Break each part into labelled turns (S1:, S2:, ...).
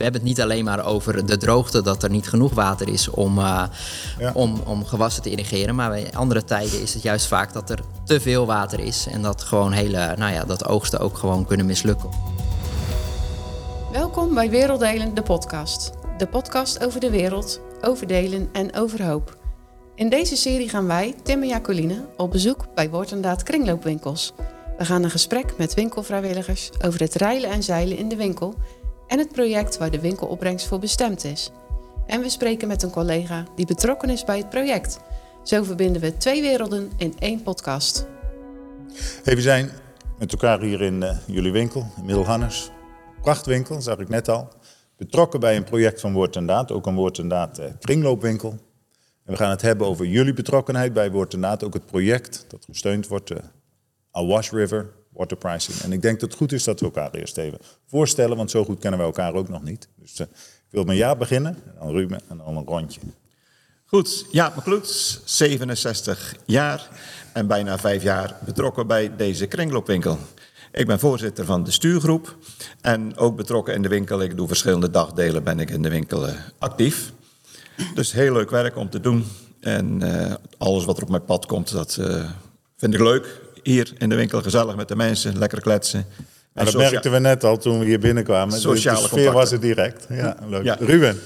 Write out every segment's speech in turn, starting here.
S1: we hebben het niet alleen maar over de droogte, dat er niet genoeg water is om, uh, om, om gewassen te irrigeren. Maar bij andere tijden is het juist vaak dat er te veel water is. En dat gewoon hele, nou ja, dat oogsten ook gewoon kunnen mislukken.
S2: Welkom bij Werelddelen, de podcast. De podcast over de wereld, over delen en over hoop. In deze serie gaan wij, Tim en Jacoline, op bezoek bij Woord kringloopwinkels. We gaan een gesprek met winkelvrijwilligers over het reilen en zeilen in de winkel en het project waar de winkelopbrengst voor bestemd is. En we spreken met een collega die betrokken is bij het project. Zo verbinden we twee werelden in één podcast.
S3: Hey, we zijn met elkaar hier in uh, jullie winkel, in Middelhanners. Prachtwinkel, zag ik net al. Betrokken bij een project van Woord en Daad, ook een Woord en Daad uh, kringloopwinkel. En we gaan het hebben over jullie betrokkenheid bij Woord en Daad, ook het project dat gesteund wordt, uh, Awash River Water Pricing. En ik denk dat het goed is dat we elkaar eerst even voorstellen, want zo goed kennen we elkaar ook nog niet. Dus uh, ik wil met jou beginnen, en dan Ruben en dan een rondje.
S4: Goed, Jaap McCloets, 67 jaar en bijna vijf jaar betrokken bij deze kringloopwinkel. Ik ben voorzitter van de stuurgroep en ook betrokken in de winkel. Ik doe verschillende dagdelen, ben ik in de winkel uh, actief. Dus heel leuk werk om te doen. En uh, alles wat er op mijn pad komt, dat vind ik leuk hier in de winkel gezellig met de mensen, lekker kletsen.
S3: En dat merkten we net al toen we hier binnenkwamen. Sociale de sfeer was het direct. Ja, leuk. Ja. Ruben.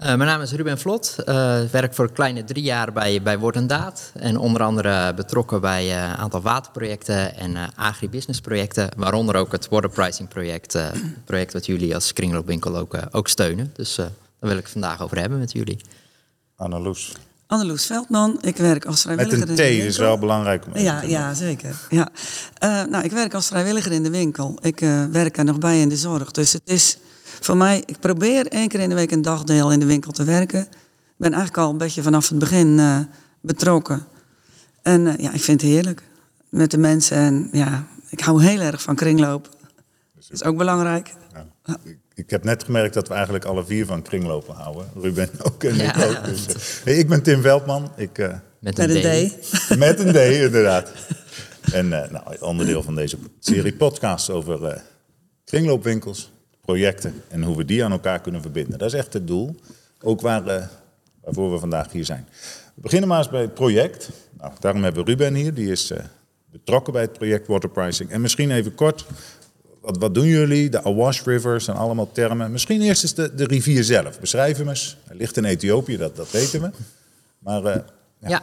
S1: Uh, mijn naam is Ruben Vlot. Uh, werk voor een kleine drie jaar bij, bij Word en Daad. En onder andere betrokken bij een uh, aantal waterprojecten en agribusinessprojecten. Waaronder ook het Water Pricing project. project wat jullie als kringloopwinkel ook, ook steunen. Dus daar wil ik het vandaag over hebben met jullie.
S3: Anneloes.
S5: Anneloes Veldman, ik werk als vrijwilliger
S3: Met een T is wel belangrijk om
S5: ja, ja, zeker. Ja. Uh, nou, ik werk als vrijwilliger in de winkel. Ik uh, werk er nog bij in de zorg. Dus het is voor mij, ik probeer één keer in de week een dagdeel in de winkel te werken. Ik ben eigenlijk al een beetje vanaf het begin uh, betrokken. En ja, ik vind het heerlijk met de mensen. En ja, ik hou heel erg van kringloop. Dat is ook belangrijk.
S3: Ja ik heb net gemerkt dat we eigenlijk alle vier van kringlopen houden. Ruben ook en ik ook. Dus, uh, ik ben Tim Veldman. Ik, uh,
S5: met een, D.
S3: D. met een D, inderdaad. En uh, nou, onderdeel van deze serie podcasts over kringloopwinkels, projecten en hoe we die aan elkaar kunnen verbinden. Dat is echt het doel. Ook waar, waarvoor we vandaag hier zijn. We beginnen maar eens bij het project. Nou, daarom hebben we Ruben hier, die is betrokken bij het project Water Pricing. En misschien even kort, wat, wat doen jullie? De Awash River zijn allemaal termen. Misschien eerst eens de, de rivier zelf. Beschrijf hem eens. Hij ligt in Ethiopië, dat, dat weten we. Maar uh,
S1: ja.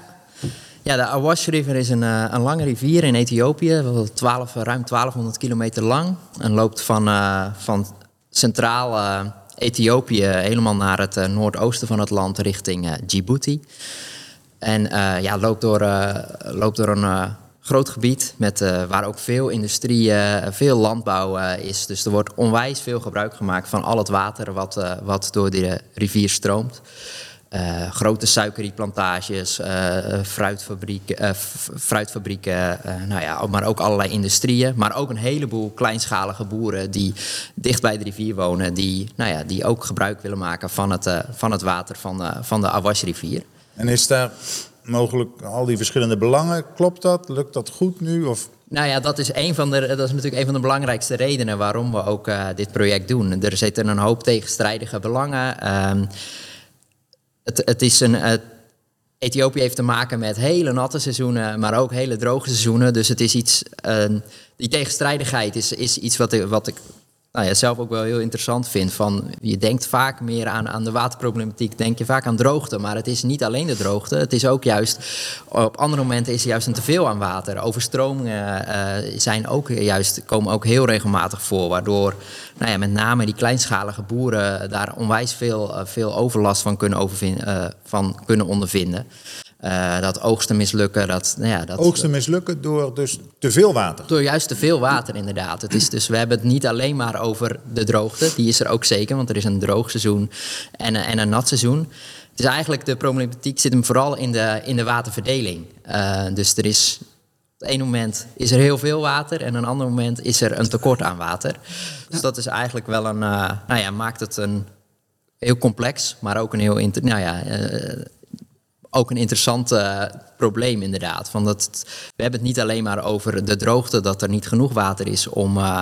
S1: ja. de Awash River is een, uh, een lange rivier in Ethiopië, 12, ruim 1200 kilometer lang. En loopt van, uh, van centraal Ethiopië helemaal naar het noordoosten van het land richting Djibouti. En ja, loopt door, loopt door een groot gebied met, uh, waar ook veel industrie, uh, veel landbouw uh, is. Dus er wordt onwijs veel gebruik gemaakt van al het water wat, wat door de rivier stroomt. grote suikerrietplantages, fruitfabrieken, fruitfabrieken nou ja, maar ook allerlei industrieën. Maar ook een heleboel kleinschalige boeren die dicht bij de rivier wonen, die, nou ja, die ook gebruik willen maken van het, van het water van, van de Awash-rivier.
S3: En is daar mogelijk al die verschillende belangen. Klopt dat? Lukt dat goed nu? Of?
S1: Nou ja, dat is, een van de, dat is natuurlijk een van de belangrijkste redenen waarom we ook uh, dit project doen. Er zitten een hoop tegenstrijdige belangen. Um, het, het is een. Uh, Ethiopië heeft te maken met hele natte seizoenen, maar ook hele droge seizoenen. Dus het is iets. Uh, die tegenstrijdigheid is, is iets wat wat ik nou ja, zelf ook wel heel interessant vind. Van, je denkt vaak meer aan, aan de waterproblematiek, denk je vaak aan droogte. Maar het is niet alleen de droogte. Het is ook juist, op andere momenten is er juist een teveel aan water. Overstromingen uh, zijn ook juist, komen ook heel regelmatig voor. Waardoor nou ja, met name die kleinschalige boeren daar onwijs veel, uh, veel overlast van kunnen, uh, van kunnen ondervinden. Uh, dat oogsten mislukken. Dat, nou ja, dat,
S3: oogsten mislukken door dus te veel water?
S1: Door juist te veel water, inderdaad. Het is dus, we hebben het niet alleen maar over de droogte. Die is er ook zeker, want er is een droog seizoen en, en een nat seizoen. Het is eigenlijk, de problematiek zit hem vooral in de, in de waterverdeling. Uh, dus er is, op het ene moment is er heel veel water... en op een ander moment is er een tekort aan water. Dus dat is eigenlijk wel een... Uh, nou ja, maakt het een heel complex, maar ook een heel... Nou ja, ook een interessant eh, probleem inderdaad. Van dat, we hebben het niet alleen maar over de droogte, dat er niet genoeg water is om, eh,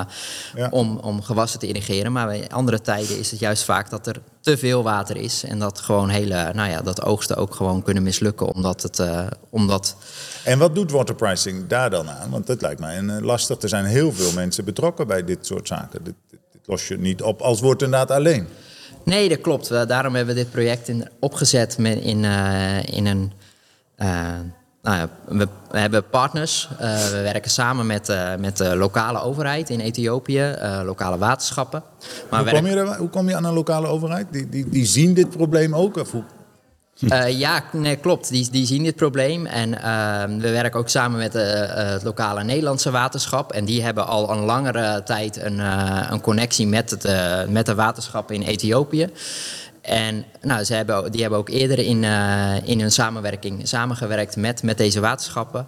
S3: Ja.
S1: om, om gewassen te irrigeren. Maar in andere tijden is het juist vaak dat er te veel water is. En dat gewoon hele, nou ja, dat oogsten ook gewoon kunnen mislukken. Omdat het, eh, omdat
S3: En wat doet water pricing daar dan aan? Want dat lijkt mij een, lastig. Er zijn heel veel mensen betrokken bij dit soort zaken. Dit, dit, dit los je niet op als wordt inderdaad alleen.
S1: Nee, dat klopt. Daarom hebben we dit project in, opgezet met, in, eh, in een. eh, nou ja, we, we hebben partners. Eh, we werken samen met, met de lokale overheid in Ethiopië, lokale waterschappen. Maar
S3: Hoe kom, je er, hoe kom je aan een lokale overheid? Die, die, die zien dit probleem ook? Of hoe?
S1: Eh, ja, nee, klopt. Die, die zien dit probleem. En eh, we werken ook samen met eh, het lokale Nederlandse waterschap. En die hebben al een langere tijd een, eh, een connectie met, het, met de waterschappen in Ethiopië. En nou, ze hebben, die hebben ook eerder in, in hun samenwerking samengewerkt met, met deze waterschappen.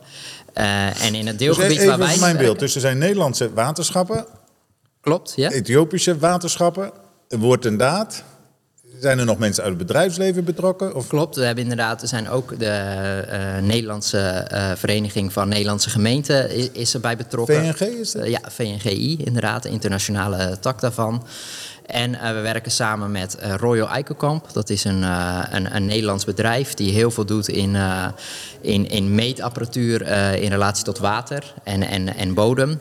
S1: En in het
S3: Dus
S1: deelgebied
S3: even
S1: waar wij
S3: voor mijn beeld. Dus er zijn Nederlandse waterschappen,
S1: Klopt, ja.
S3: Ethiopische waterschappen. Woord en daad. Zijn er nog mensen uit het bedrijfsleven betrokken? Of
S1: Klopt, we hebben inderdaad, er zijn ook de eh, Nederlandse eh, Vereniging van Nederlandse Gemeenten is erbij betrokken.
S3: VNG is dat?
S1: Eh, ja, VNGI inderdaad, de internationale tak daarvan. En eh, we werken samen met eh, Royal Eikenkamp. Dat is een, eh, een, een Nederlands bedrijf die heel veel doet in, in, in meetapparatuur in relatie tot water en, en, en bodem.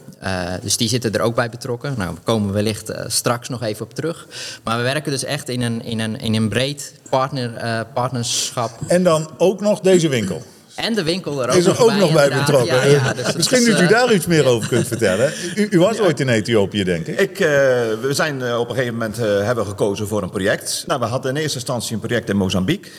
S1: Dus die zitten er ook bij betrokken. Nou, daar komen we wellicht straks nog even op terug. Maar we werken dus echt in een, in een, in een breed partner, partnerschap.
S3: En dan ook nog deze winkel.
S1: En de winkel er ook,
S3: Is er ook
S1: bij,
S3: nog bij betrokken.
S1: Ja, ja, dus
S3: Misschien
S1: is,
S3: dat u
S1: eh,
S3: daar iets meer over kunt vertellen. U, u was ooit in Ethiopië, denk ik.
S4: Ik, eh, we zijn eh, op een gegeven moment eh, hebben gekozen voor een project. Nou, we hadden in eerste instantie een project in Mozambique.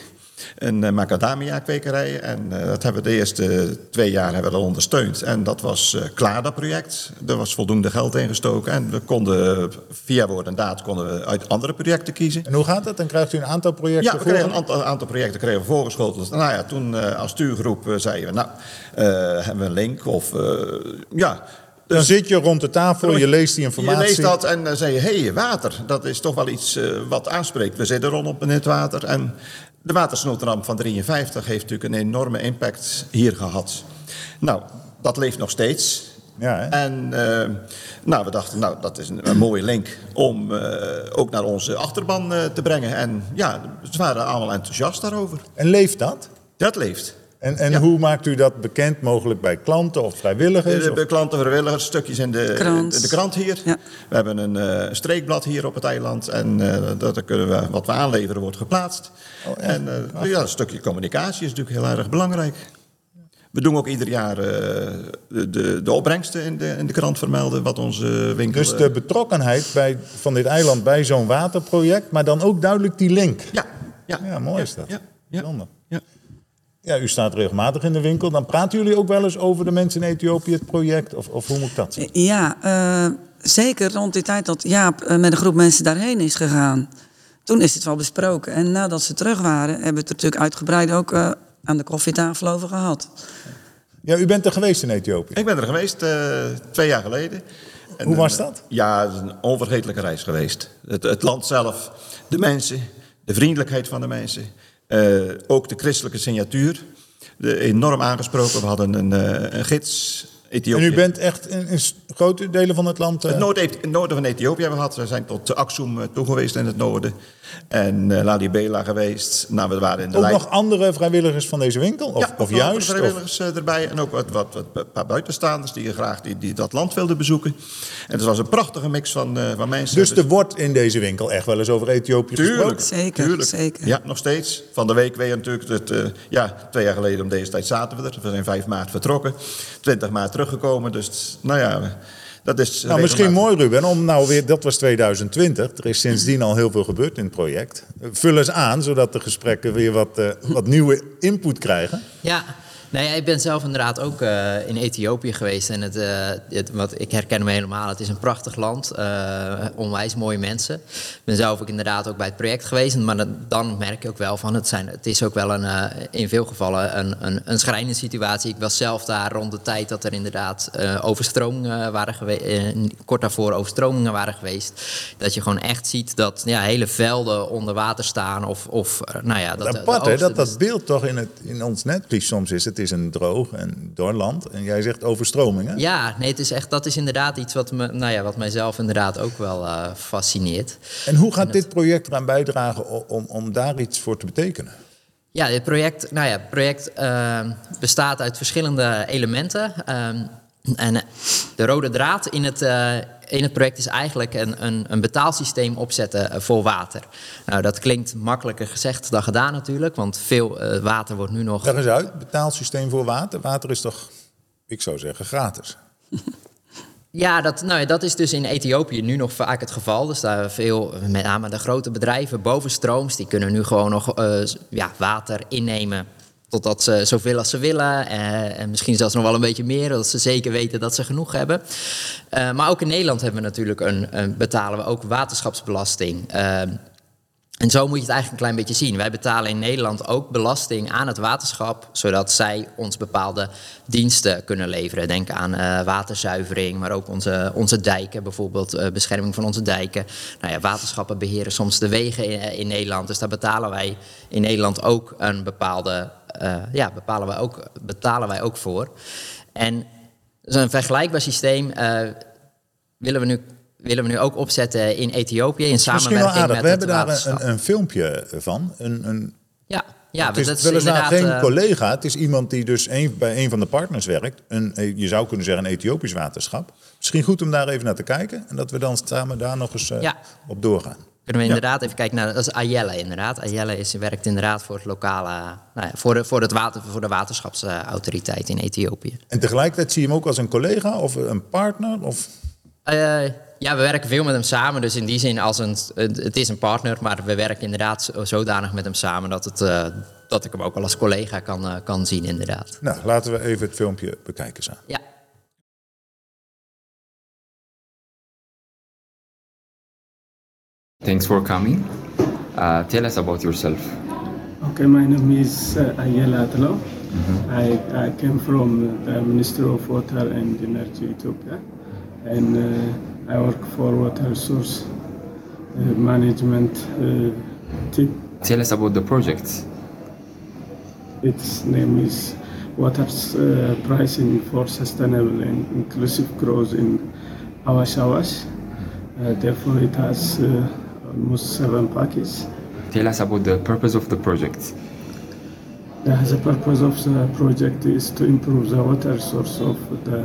S4: Een uh, macadamia-kwekerij. En eh, dat hebben we de eerste twee jaar hebben we dat ondersteund. En dat was eh, klaar, dat project. Er was voldoende geld ingestoken. En we konden via woord en daad konden we uit andere projecten kiezen.
S3: En hoe gaat dat? Dan krijgt u een aantal projecten
S4: Ja, we kregen een aantal, aantal projecten kregen we voorgeschoteld. Nou ja, toen eh, als stuurgroep eh, zeiden we, nou, eh, hebben we een link of eh, ja.
S3: Dan zit je rond de tafel, je leest die informatie.
S4: Je leest dat en dan zeg je, hé, hey, water, dat is toch wel iets eh, wat aanspreekt. We zitten rondom in het water en de watersnoodramp van 53 heeft natuurlijk een enorme impact hier gehad. Nou, dat leeft nog steeds.
S3: Ja, hè?
S4: En eh, nou, we dachten, nou, dat is een, een mooie link om eh, ook naar onze achterban eh, te brengen. En ja, ze waren allemaal enthousiast daarover.
S3: En leeft dat?
S4: Dat leeft.
S3: En, en
S4: Ja.
S3: hoe maakt u dat bekend, mogelijk bij klanten of vrijwilligers?
S4: De,
S3: Of-
S4: de klanten, vrijwilligers, stukjes in de
S5: Krant.
S4: de, de krant hier.
S5: Ja.
S4: We hebben een eh, streekblad hier op het eiland. En eh, dat kunnen we, wat we aanleveren wordt geplaatst. en eh, ja, een stukje communicatie is natuurlijk heel erg belangrijk. We doen ook ieder jaar eh, de, de, de opbrengsten in de, in de krant vermelden. Wat onze winkel...
S3: Dus
S4: eh,
S3: de betrokkenheid bij, van dit eiland bij zo'n waterproject, maar dan ook duidelijk die link.
S4: ja, ja,
S3: Ja, mooi is dat.
S4: Ja, ja,
S3: Bijzonder.
S4: Ja.
S3: U staat regelmatig in de winkel. Dan praten jullie ook wel eens over de mensen in Ethiopië, het project? Of, of hoe moet ik dat zien?
S5: Ja, eh, zeker rond die tijd dat Jaap eh, met een groep mensen daarheen is gegaan. Toen is het wel besproken. En nadat ze terug waren, hebben we het er natuurlijk uitgebreid ook eh, aan de koffietafel over gehad.
S3: Ja, u bent er geweest in Ethiopië.
S4: Ik ben er geweest eh, twee jaar geleden. En,
S3: Hoe was
S4: eh,
S3: dat?
S4: Ja, het is een onvergetelijke reis geweest. Het, het land zelf, de mensen, de vriendelijkheid van de mensen. Eh, ook de christelijke signatuur. De, enorm aangesproken. We hadden een, eh, een gids,
S3: En u bent echt in, in grote delen van het land... eh,
S4: Het noord, het noorden van Ethiopië hebben we gehad. We zijn tot Aksum eh, toe geweest in het noorden. En uh, Lalibela geweest. Nou, we waren in de
S3: ook nog andere vrijwilligers van deze winkel? Of,
S4: ja,
S3: of juist? Of,
S4: vrijwilligers eh, erbij. En ook wat, wat, wat, een paar buitenstaanders die graag die, die dat land wilden bezoeken. En het was een prachtige mix van, eh, van mensen.
S3: dus er wordt in deze winkel echt wel eens over Ethiopië
S4: Tuurlijk,
S3: gesproken?
S5: Zeker,
S4: tuurlijk.
S5: zeker.
S4: Ja, nog steeds. Van de week weer natuurlijk. Het, eh, ja, twee jaar geleden om deze tijd zaten we er. We zijn 5 maart vertrokken. 20 maart teruggekomen. Dus nou ja, dat is...
S3: Nou, misschien mooi Ruben, om nou weer, dat was 2020. Er is sindsdien al heel veel gebeurd in het project. Vul eens aan, zodat de gesprekken weer wat, eh, wat nieuwe input krijgen.
S1: Ja, Nee, ik ben zelf inderdaad ook uh, in Ethiopië geweest. En het, uh, het, wat, ik herken me helemaal. Het is een prachtig land. Uh, onwijs mooie mensen. Ik ben zelf ook inderdaad ook bij het project geweest. Maar dat, dan merk je ook wel van... Het, zijn, het is ook wel een, in veel gevallen een, een, een schrijnende situatie. Ik was zelf daar rond de tijd dat er inderdaad overstromingen waren geweest... kort daarvoor overstromingen waren geweest. Dat je gewoon echt ziet dat ja, hele velden onder water staan. Of, of nou ja...
S3: Dat, apart, hè? Dat dat beeld toch in, het, in ons netvlies soms is. Het is een droog en doorland. En jij zegt overstromingen.
S1: Ja, nee, het is echt, dat is inderdaad iets wat, me, nou ja, wat mijzelf inderdaad ook wel uh, fascineert.
S3: En hoe gaat dit project eraan bijdragen om, om daar iets voor te betekenen?
S1: Ja, dit project, nou ja, project uh, bestaat uit verschillende elementen. Uh, en de rode draad in het, uh, in het project is eigenlijk een, een, een betaalsysteem opzetten eh, voor water. Nou, dat klinkt makkelijker gezegd dan gedaan natuurlijk, want veel uh, water wordt nu nog...
S3: Leg eens uit, betaalsysteem voor water. Water is toch, ik zou zeggen, gratis?
S1: Ja, dat, nou, dat is dus in Ethiopië nu nog vaak het geval. Dus daar veel, met name de grote bedrijven bovenstrooms, die kunnen nu gewoon nog uh, ja, water innemen Totdat ze zoveel als ze willen. Uh, en misschien zelfs nog wel een beetje meer. Dat ze zeker weten dat ze genoeg hebben. Uh, maar ook in Nederland hebben we natuurlijk een, betalen we ook waterschapsbelasting. Uh, en zo moet je het eigenlijk een klein beetje zien. Wij betalen in Nederland ook belasting aan het waterschap, zodat zij ons bepaalde diensten kunnen leveren. Denk aan waterzuivering, maar ook onze, onze dijken, bijvoorbeeld bescherming van onze dijken. Nou ja, waterschappen beheren soms de wegen in, in Nederland, dus daar betalen wij in Nederland ook een bepaalde ja, bepalen wij ook, betalen wij ook voor. En zo'n vergelijkbaar systeem uh, willen, we nu, willen we nu ook opzetten in Ethiopië in samenwerking met
S3: We hebben daar een, een, filmpje van. Een, een...
S1: Ja, ja,
S3: het is, dat is weliswaar geen uh, collega, het is iemand die dus een, bij een van de partners werkt. Een, je zou kunnen zeggen een Ethiopisch waterschap. Misschien goed om daar even naar te kijken en dat we dan samen daar nog eens uh, ja. op doorgaan.
S1: Kunnen we inderdaad even kijken naar, dat is Ayelle inderdaad. Ayelle is, werkt inderdaad voor het lokale, nou ja, voor, de, voor, het water, voor de waterschapsautoriteit in Ethiopië.
S3: En tegelijkertijd zie je hem ook als een collega of een partner? Of?
S1: Uh, ja, we werken veel met hem samen. Dus in die zin, als een, het is een partner, maar we werken inderdaad zodanig met hem samen dat, het, uh, dat ik hem ook wel als collega kan, uh, kan zien, inderdaad.
S3: Nou, laten we even het filmpje bekijken samen.
S1: Ja.
S6: Thanks for coming. Uh, tell us about yourself.
S7: Okay, my name is uh, Ayela Atlo. Mm-hmm. I, I came from the Ministry of Water and Energy Ethiopia, and uh, I work for water source uh, management uh, team.
S6: Tell us about the project.
S7: Its name is Water uh, Pricing for Sustainable and Inclusive Growth in Awash Awash. therefore, it has almost seven packages.
S6: Tell us about the purpose of the project.
S7: Yeah, the purpose of the project is to improve the water source of the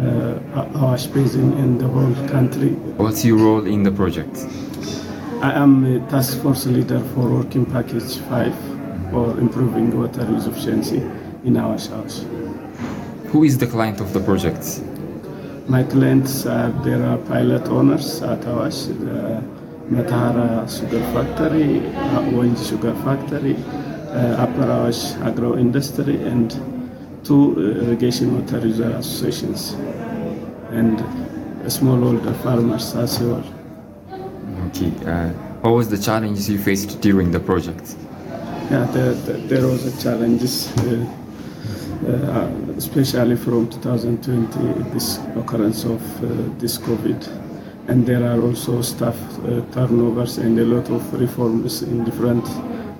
S7: uh, Awash Basin in the whole country.
S6: What's your role in the project?
S7: I am a task force leader for Working Package 5 for improving water use efficiency in our House.
S6: Who is the client of the project?
S7: My clients are there are pilot owners at Awash. Uh, Matara Sugar Factory, Orange Sugar Factory, uh, Agro Industry, and two uh, irrigation water reserve associations, and smallholder farmers as well.
S6: Okay, uh, what was the challenges you faced during the project?
S7: Yeah, there, there, was a challenges, uh, especially from 2020, this occurrence of this COVID and there are also staff uh, turnovers and a lot of reforms in different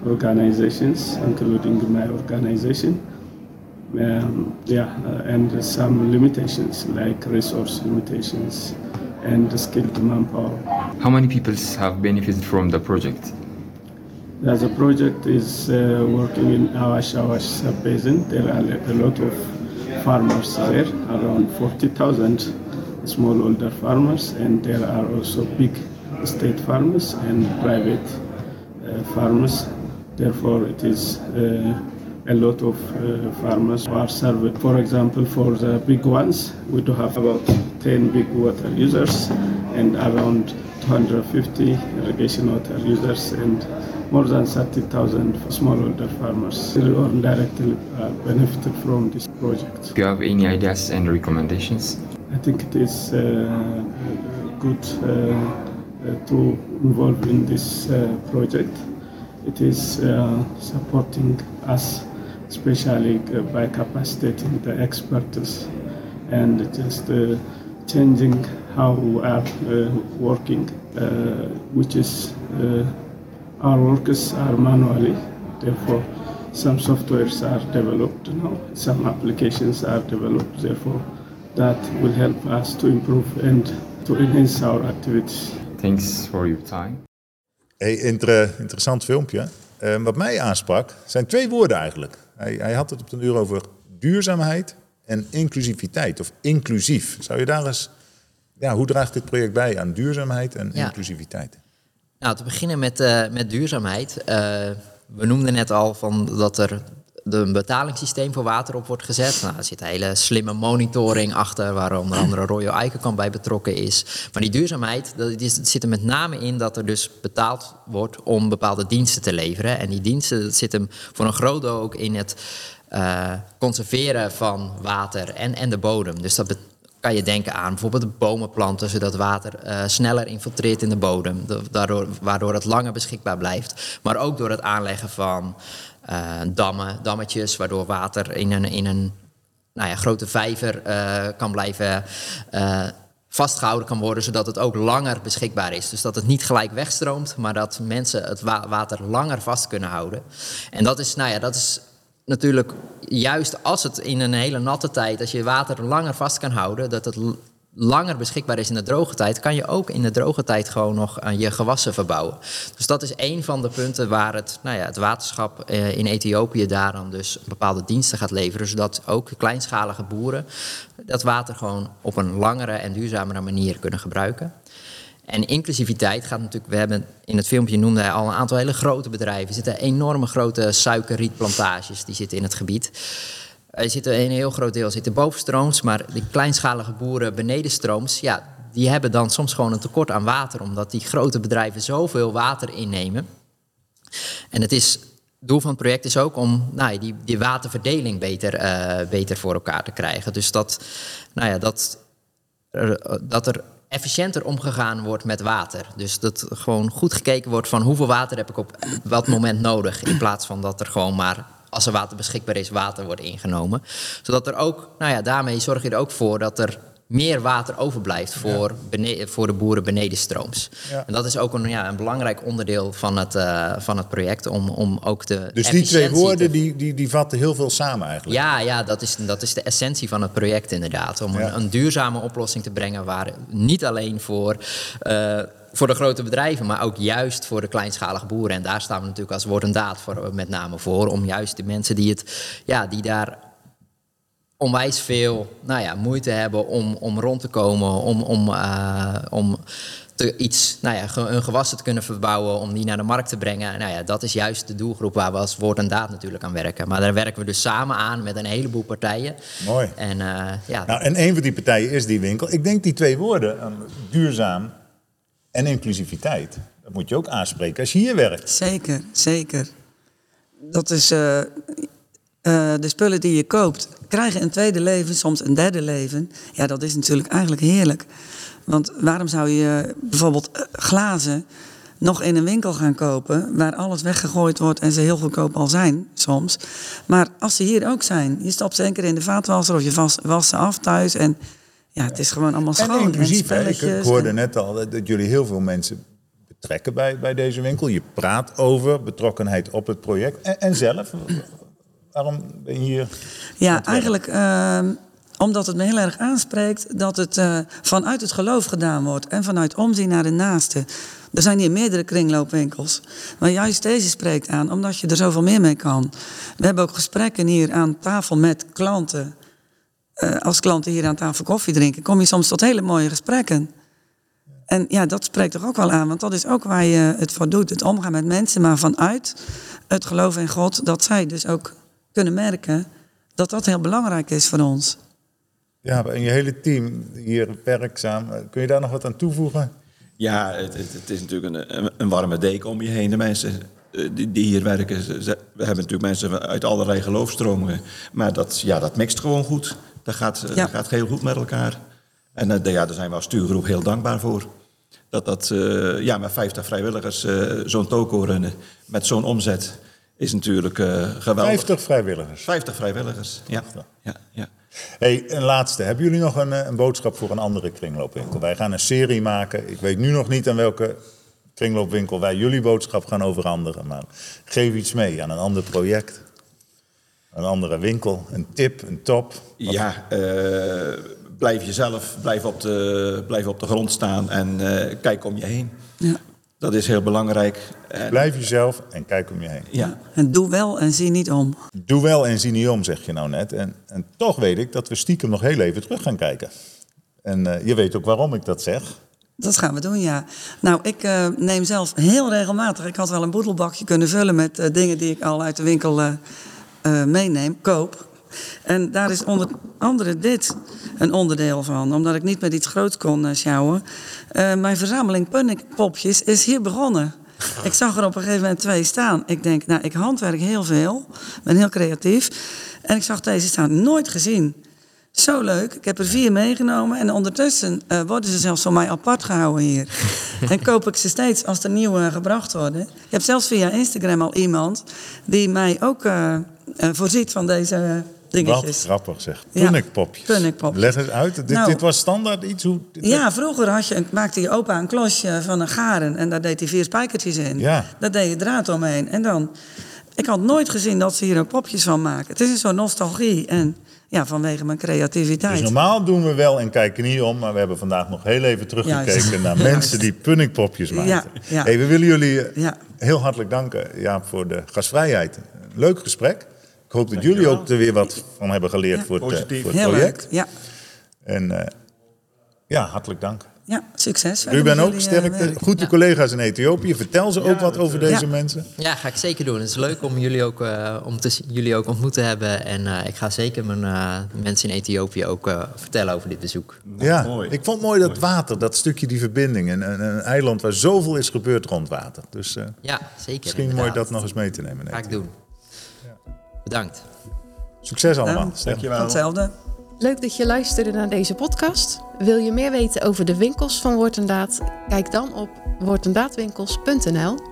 S7: organizations, including my organization. Um, yeah, uh, and some limitations like resource limitations and skilled manpower.
S6: How many people have benefited from the project?
S7: The project is uh, working in Awash Awash sub-basin. There are a lot of farmers there, around 40,000 smallholder farmers, and there are also big state farmers and private uh, farmers. Therefore, it is uh, a lot of uh, farmers who are served. For example, for the big ones, we do have about 10 big water users and around 250 irrigation water users and more than 30,000 smallholder farmers who directly uh, benefited from this project.
S6: Do you have any ideas and recommendations?
S7: I think it is uh, good uh, uh, to involve in this uh, project. It is uh, supporting us, especially uh, by capacitating the experts and just changing how we are working, which is our workers are manually, therefore some softwares are developed now, some applications are developed, therefore that will help us to improve and to enhance our activities.
S6: Thanks for your time.
S3: Hey, inter- interessant filmpje. Eh, wat mij aansprak zijn twee woorden eigenlijk. Hij, hij had het op de uur over duurzaamheid en inclusiviteit, of inclusief. Zou je daar eens... Ja, hoe draagt dit project bij aan duurzaamheid en
S1: Ja.
S3: inclusiviteit?
S1: Nou, te beginnen met, eh, met duurzaamheid. Eh, we noemden net al van dat er de- een betalingssysteem voor water op wordt gezet. Nou, er zit een hele slimme monitoring achter, waar onder andere Royal Eikenkamp bij betrokken is. Maar die duurzaamheid, dat, zit er met name in dat er dus betaald wordt om bepaalde diensten te leveren. En die diensten dat zit hem voor een groot deel ook in het eh, conserveren van water en, en de bodem. Dus dat kan je denken aan bijvoorbeeld bomen planten, zodat water eh, sneller infiltreert in de bodem, da- daardoor, waardoor het langer beschikbaar blijft. Maar ook door het aanleggen van dammen, dammetjes, waardoor water in een, in een nou ja, grote vijver eh, kan blijven eh, vastgehouden kan worden, zodat het ook langer beschikbaar is. Dus dat het niet gelijk wegstroomt, maar dat mensen het wa- water langer vast kunnen houden. En dat is, nou ja, dat is natuurlijk juist als het in een hele natte tijd, als je water langer vast kan houden, dat het langer beschikbaar is in de droge tijd, kan je ook in de droge tijd gewoon nog aan je gewassen verbouwen. Dus dat is een van de punten waar het, nou ja, het waterschap eh, in Ethiopië daaraan dus bepaalde diensten gaat leveren, zodat ook kleinschalige boeren dat water gewoon op een langere en duurzamere manier kunnen gebruiken. En inclusiviteit gaat natuurlijk, we hebben in het filmpje noemde al een aantal hele grote bedrijven. Er zitten enorme grote suikerrietplantages die zitten in het gebied. Er zitten een heel groot deel zitten bovenstrooms, maar die kleinschalige boeren benedenstrooms, ja, die hebben dan soms gewoon een tekort aan water, omdat die grote bedrijven zoveel water innemen. En het is, doel van het project is ook om nou, die, die waterverdeling beter, eh, beter voor elkaar te krijgen. Dus dat, nou ja, dat, dat er efficiënter omgegaan wordt met water. Dus dat gewoon goed gekeken wordt van hoeveel water heb ik op wat moment nodig. In plaats van dat er gewoon maar, als er water beschikbaar is, water wordt ingenomen. Zodat er ook, nou ja, daarmee zorg je er ook voor dat er meer water overblijft voor, voor de boeren benedenstrooms.
S3: Ja.
S1: En dat is ook een, ja, een belangrijk onderdeel van het, eh, van het project om, om ook de
S3: Dus die twee woorden,
S1: te-
S3: die, die, die vatten heel veel samen eigenlijk.
S1: ja, ja dat, is, dat is de essentie van het project inderdaad. Om
S3: Ja.
S1: een, een duurzame oplossing te brengen waar niet alleen voor, eh, voor de grote bedrijven, maar ook juist voor de kleinschalige boeren. En daar staan we natuurlijk als woord en daad voor, met name voor. Om juist de mensen die, het, ja, die daar onwijs veel nou ja, moeite hebben om, om rond te komen, om, om, eh, om te iets, nou ja, ge- hun gewassen te kunnen verbouwen, om die naar de markt te brengen. Nou ja, dat is juist de doelgroep waar we als woord en daad natuurlijk aan werken. Maar daar werken we dus samen aan met een heleboel partijen.
S3: Mooi.
S1: En eh, ja,
S3: Nou, en een van die partijen is die winkel. Ik denk die twee woorden, eh, duurzaam en inclusiviteit, dat moet je ook aanspreken als je hier werkt.
S5: Zeker, zeker. Dat is eh, eh, de spullen die je koopt, krijgen een tweede leven, soms een derde leven. Ja, dat is natuurlijk eigenlijk heerlijk. Want waarom zou je bijvoorbeeld eh, glazen nog in een winkel gaan kopen waar alles weggegooid wordt en ze heel goedkoop al zijn soms. Maar als ze hier ook zijn, je stapt ze één keer in de vaatwasser of je was, ze af thuis en ja, het is gewoon allemaal
S3: En
S5: schoon.
S3: inclusief, hè. ik, hoorde
S5: en-
S3: net al dat jullie heel veel mensen betrekken bij, bij deze winkel. Je praat over betrokkenheid op het project. En, en zelf, waarom ben je hier?
S5: Ja, eigenlijk ehm, omdat het me heel erg aanspreekt dat het eh, vanuit het geloof gedaan wordt en vanuit omzien naar de naaste. Er zijn hier meerdere kringloopwinkels. Maar juist deze spreekt aan, omdat je er zoveel meer mee kan. We hebben ook gesprekken hier aan tafel met klanten. Eh, als klanten hier aan tafel koffie drinken, kom je soms tot hele mooie gesprekken. En ja, dat spreekt toch ook wel aan, want dat is ook waar je het voor doet. Het omgaan met mensen, maar vanuit het geloof in God, dat zij dus ook kunnen merken dat dat heel belangrijk is voor ons.
S3: Ja, en je hele team hier werkzaam. Kun je daar nog wat aan toevoegen?
S4: Ja, het, het, het is natuurlijk een, een, warme deken om je heen. De mensen eh, die, die hier werken, ze- we hebben natuurlijk mensen uit allerlei geloofstromingen. Maar dat, ja, dat mixt gewoon goed. Dat gaat, eh,
S5: Ja.
S4: dat gaat heel goed met elkaar. En eh, ja, daar zijn we als stuurgroep heel dankbaar voor. Dat dat eh, ja, met 50 vrijwilligers eh, zo'n toko runnen met zo'n omzet is natuurlijk eh, geweldig.
S3: 50 vrijwilligers.
S4: 50 vrijwilligers, ja. ja, ja.
S3: Hey, een laatste. Hebben jullie nog een, een boodschap voor een andere kringloopwinkel? Wij gaan een serie maken. Ik weet nu nog niet aan welke kringloopwinkel wij jullie boodschap gaan overhandigen. Maar geef iets mee aan een ander project. Een andere winkel. Een tip, een top.
S4: Ja, eh, blijf jezelf, blijf op, de, blijf op de grond staan en eh, kijk om je heen.
S5: Ja.
S4: Dat is heel belangrijk. En,
S3: Blijf jezelf en kijk om je heen.
S4: ja,
S5: En doe wel en zie niet om.
S3: Doe wel en zie niet om, zeg je nou net. En, en toch weet ik dat we stiekem nog heel even terug gaan kijken. En eh, je weet ook waarom ik dat zeg.
S5: Dat gaan we doen, ja. Nou, ik eh, neem zelf heel regelmatig... Ik had wel een boedelbakje kunnen vullen met eh, dingen die ik al uit de winkel eh, meeneem, koop. En daar is onder andere dit een onderdeel van. Omdat ik niet met iets groots kon eh, sjouwen. Eh, mijn verzameling punnikpopjes is hier begonnen. Ik zag er op een gegeven moment twee staan. Ik denk, nou, ik handwerk heel veel. ben heel creatief. En ik zag deze staan. Nooit gezien. Zo leuk. Ik heb er vier meegenomen. En ondertussen worden ze zelfs van mij apart gehouden hier. en koop ik ze steeds als er nieuwe gebracht worden. Ik heb zelfs via Instagram al iemand die mij ook voorziet van deze
S3: Wat
S5: dingetjes.
S3: grappig zeg.
S5: Ja,
S3: Punnikpopjes.
S5: punnikpopjes.
S3: Leg eens uit. Dit,
S5: Nou.
S3: dit was standaard iets hoe... dit-
S5: Ja, vroeger had je, maakte je opa een klosje van een garen en daar deed hij vier spijkertjes in.
S3: Ja.
S5: Daar deed je draad omheen. En dan, ik had nooit gezien dat ze hier ook popjes van maken. Het is een soort nostalgie en ja, vanwege mijn creativiteit.
S3: Dus normaal doen we wel en kijken niet om, maar we hebben vandaag nog heel even teruggekeken
S5: Juist.
S3: naar
S5: Juist.
S3: mensen die punningpopjes maken.
S5: Ja, ja.
S3: Hey, we willen jullie eh, heel hartelijk danken ja, voor de gastvrijheid. Leuk gesprek. Ik hoop dat jullie ook er weer wat van hebben geleerd
S5: Ja.
S3: voor het, eh,
S4: Positief.
S3: voor het
S5: Heel
S3: project.
S5: leuk. Ja,
S3: En eh, ja, hartelijk dank.
S5: ja succes.
S3: Ruben
S5: met
S3: ook,
S5: eh,
S3: sterkte.
S5: werk.
S3: Goed de collega's in Ethiopië. Vertel ze ook wat over deze
S5: Ja.
S3: mensen.
S1: Ja, ga ik zeker doen. Het is leuk om jullie ook, eh, om te, jullie ook ontmoet te hebben. En eh, ik ga zeker mijn eh, mensen in Ethiopië ook eh, vertellen over dit bezoek.
S3: Ja,
S4: mooi.
S3: ik vond mooi dat water, dat stukje die verbinding. En een, een eiland waar zoveel is gebeurd rond water. Dus eh,
S1: Ja, zeker.
S3: misschien mooi dat nog eens mee te nemen.
S1: Ga ik doen. Bedankt.
S3: Succes allemaal. Ster.
S4: dankjewel.
S5: Hetzelfde.
S2: Leuk dat je luisterde naar deze podcast. Wil je meer weten over de winkels van Wortendaad? Kijk dan op wortendaadwinkels.nl